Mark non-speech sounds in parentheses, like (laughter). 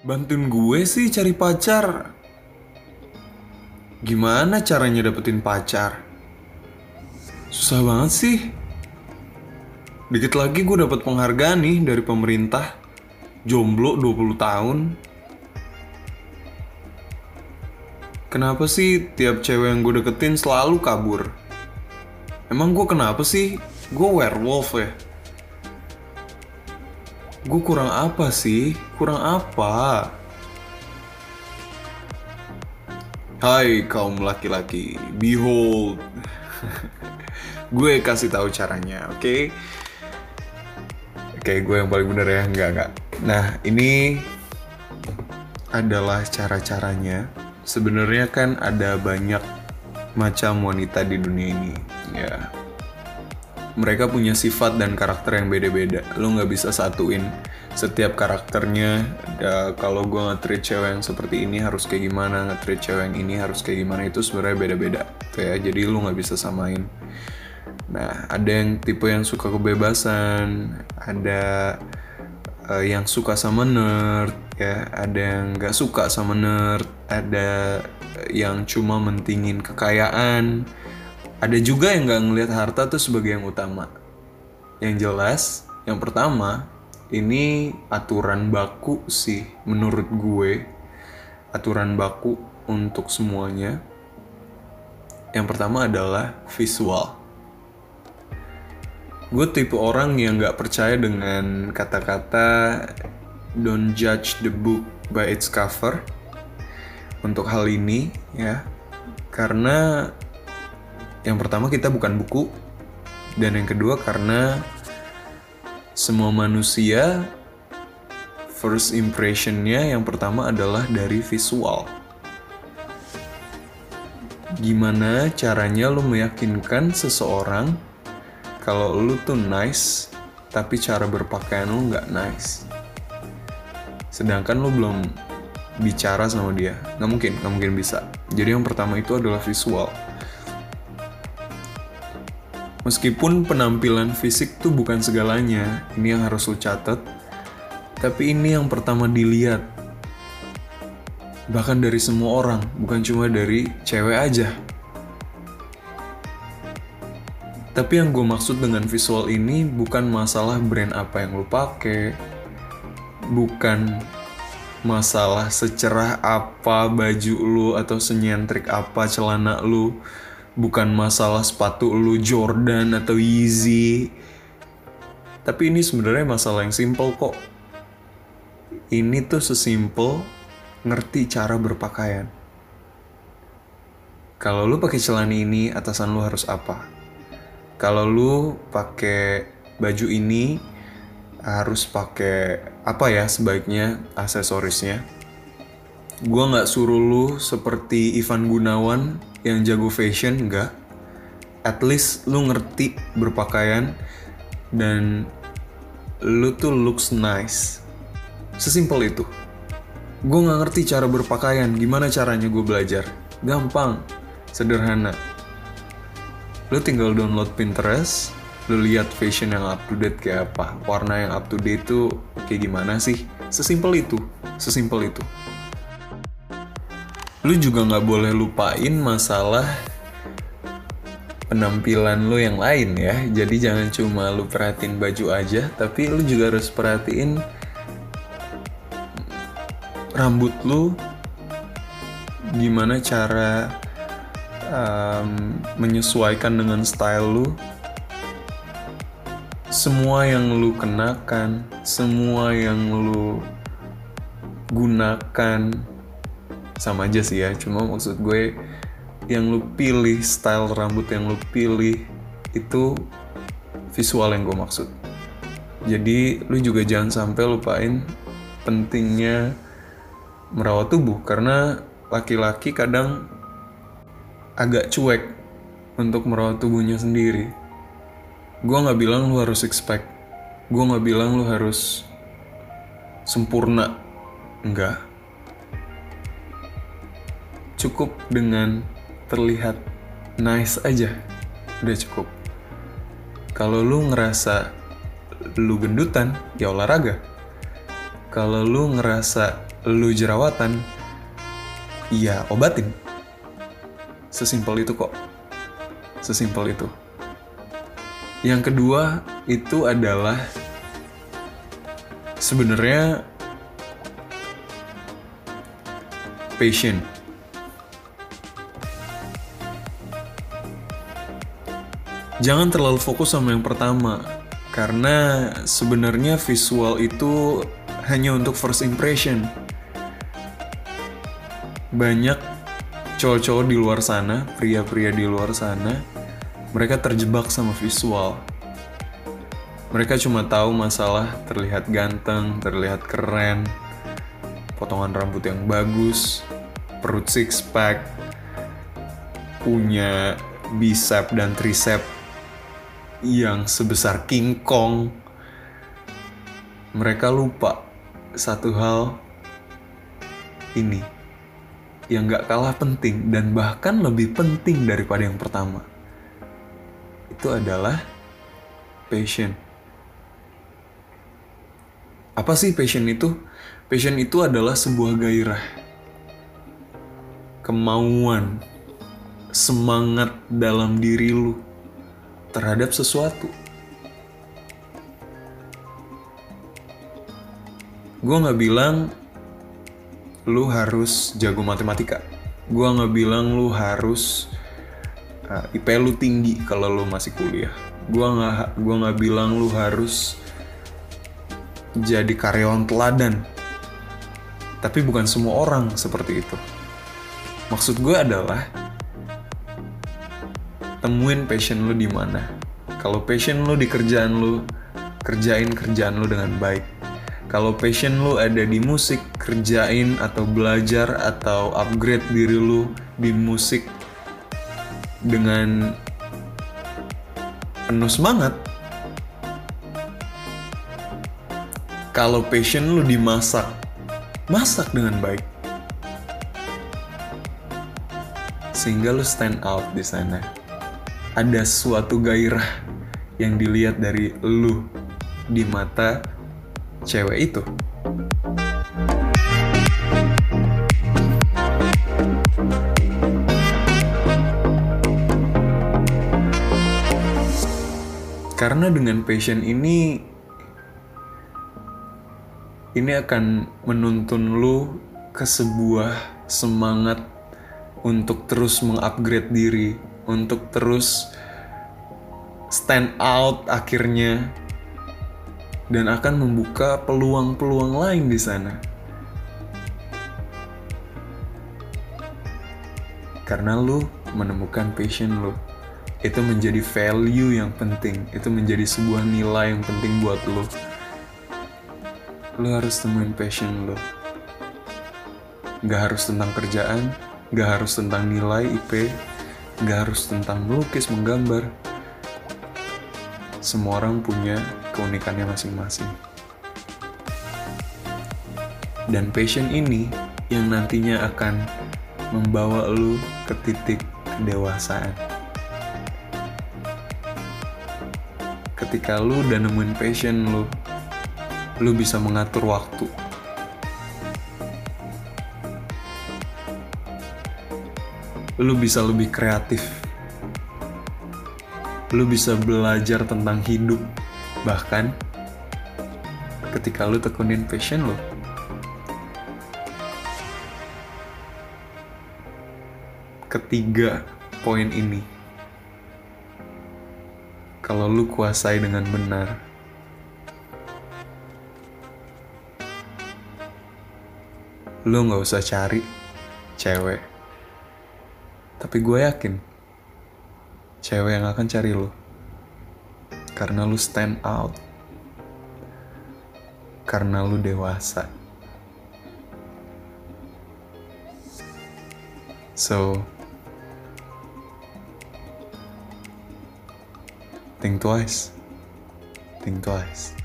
Bantuin gue sih cari pacar. Gimana caranya dapetin pacar? Susah banget sih. Dikit lagi gue dapet penghargaan nih dari pemerintah. Jomblo 20 tahun. Kenapa sih tiap cewek yang gue deketin selalu kabur? Emang gue kenapa sih? Gue werewolf ya? Gue kurang apa sih? Kurang apa? Hai kaum laki-laki, behold. (laughs) gue kasih tahu caranya, oke? Okay? Oke, gue yang paling bener ya, enggak enggak. Nah, ini adalah cara-caranya. Sebenarnya kan ada banyak macam wanita di dunia ini, ya. Mereka punya sifat dan karakter yang beda-beda. Lo nggak bisa satuin setiap karakternya. Ya, kalau gue nge-treat cewek yang seperti ini harus kayak gimana, nge-treat cewek yang ini harus kayak gimana itu sebenarnya beda-beda. Kayak jadi lo nggak bisa samain. Nah, ada yang tipe yang suka kebebasan, ada uh, yang suka sama nerd, ya, ada yang nggak suka sama nerd, ada yang cuma mentingin kekayaan, ada juga yang nggak ngelihat harta tuh sebagai yang utama. Yang jelas, yang pertama ini aturan baku sih menurut gue, aturan baku untuk semuanya. Yang pertama adalah visual gue tipe orang yang gak percaya dengan kata-kata don't judge the book by its cover untuk hal ini ya karena yang pertama kita bukan buku. Dan yang kedua karena semua manusia first impressionnya yang pertama adalah dari visual. Gimana caranya lo meyakinkan seseorang kalau lu tuh nice tapi cara berpakaian lu nggak nice? Sedangkan lu belum bicara sama dia. Nggak mungkin nggak mungkin bisa. Jadi yang pertama itu adalah visual meskipun penampilan fisik tuh bukan segalanya ini yang harus lu catat. Tapi ini yang pertama dilihat. Bahkan dari semua orang bukan cuma dari cewek aja. Tapi yang gue maksud dengan visual ini bukan masalah brand apa yang lo pakai, bukan masalah secerah apa baju lu atau senyentrik apa celana lu, bukan masalah sepatu lu Jordan atau Yeezy. Tapi ini sebenarnya masalah yang simple kok. Ini tuh sesimpel ngerti cara berpakaian. Kalau lu pakai celana ini, atasan lu harus apa? kalau lu pakai baju ini harus pakai apa ya sebaiknya aksesorisnya gue nggak suruh lu seperti Ivan Gunawan yang jago fashion enggak. At least lu ngerti berpakaian dan lu tuh looks nice. Sesimpel itu. Gue nggak ngerti cara berpakaian. Gimana caranya gue belajar? Gampang. Sederhana. Lu tinggal download Pinterest lu lihat fashion yang up to date kayak apa warna yang up to date tuh kayak gimana sih? Sesimpel itu. Sesimpel itu lu juga nggak boleh lupain masalah penampilan lu yang lain ya. Jadi jangan cuma lu perhatiin baju aja tapi lu juga harus perhatiin rambut lu gimana cara um, menyesuaikan dengan style lu. Semua yang lu kenakan semua yang lu gunakan sama aja sih ya cuma maksud gue yang lu pilih style rambut yang lu pilih itu visual yang gue maksud jadi lu juga jangan sampai lupain pentingnya merawat tubuh karena laki-laki kadang agak cuek untuk merawat tubuhnya sendiri. Gue nggak bilang lu harus expect. Gue nggak bilang lu harus sempurna. Enggak. Cukup dengan terlihat nice aja. Udah cukup. Kalau lu ngerasa lu gendutan, ya olahraga. Kalau lu ngerasa lu jerawatan, iya obatin. Sesimpel itu kok. Sesimpel itu. Yang kedua itu adalah sebenarnya patient. Jangan terlalu fokus sama yang pertama, karena sebenarnya visual itu hanya untuk first impression. Banyak cowok-cowok di luar sana, pria-pria di luar sana, mereka terjebak sama visual. Mereka cuma tahu masalah terlihat ganteng, terlihat keren, potongan rambut yang bagus, perut six pack, punya bicep dan tricep yang sebesar King Kong. Mereka lupa satu hal ini yang gak kalah penting dan bahkan lebih penting daripada yang pertama. Itu adalah passion. Apa sih passion itu? Passion itu adalah sebuah gairah. Kemauan, semangat dalam diri lu terhadap sesuatu. Gue nggak bilang lu harus jago matematika. Gue nggak bilang lu harus uh, IP lu tinggi kalau lu masih kuliah. Gue nggak gua nggak bilang lu harus jadi karyawan teladan. Tapi bukan semua orang seperti itu. Maksud gue adalah temuin passion lu di mana. Kalau passion lu di kerjaan lu, kerjain kerjaan lu dengan baik. Kalau passion lu ada di musik, kerjain atau belajar atau upgrade diri lu di musik dengan penuh semangat. Kalau passion lu dimasak, masak dengan baik. Sehingga lu stand out di sana ada suatu gairah yang dilihat dari lu di mata cewek itu. Karena dengan passion ini ini akan menuntun lu ke sebuah semangat untuk terus mengupgrade diri, untuk terus stand out akhirnya dan akan membuka peluang-peluang lain di sana. Karena lu menemukan passion lu. Itu menjadi value yang penting. Itu menjadi sebuah nilai yang penting buat lu. Lu harus temuin passion lu. Gak harus tentang kerjaan, gak harus tentang nilai IP, Gak harus tentang melukis, menggambar. Semua orang punya keunikannya masing-masing. Dan passion ini yang nantinya akan membawa lu ke titik kedewasaan. Ketika lu udah nemuin passion lu, lu bisa mengatur waktu lu bisa lebih kreatif. Lu bisa belajar tentang hidup. Bahkan ketika lu tekunin passion lu. Ketiga poin ini. Kalau lu kuasai dengan benar, lu nggak usah cari cewek tapi gue yakin cewek yang akan cari lo karena lu stand out karena lu dewasa. So think twice. Think twice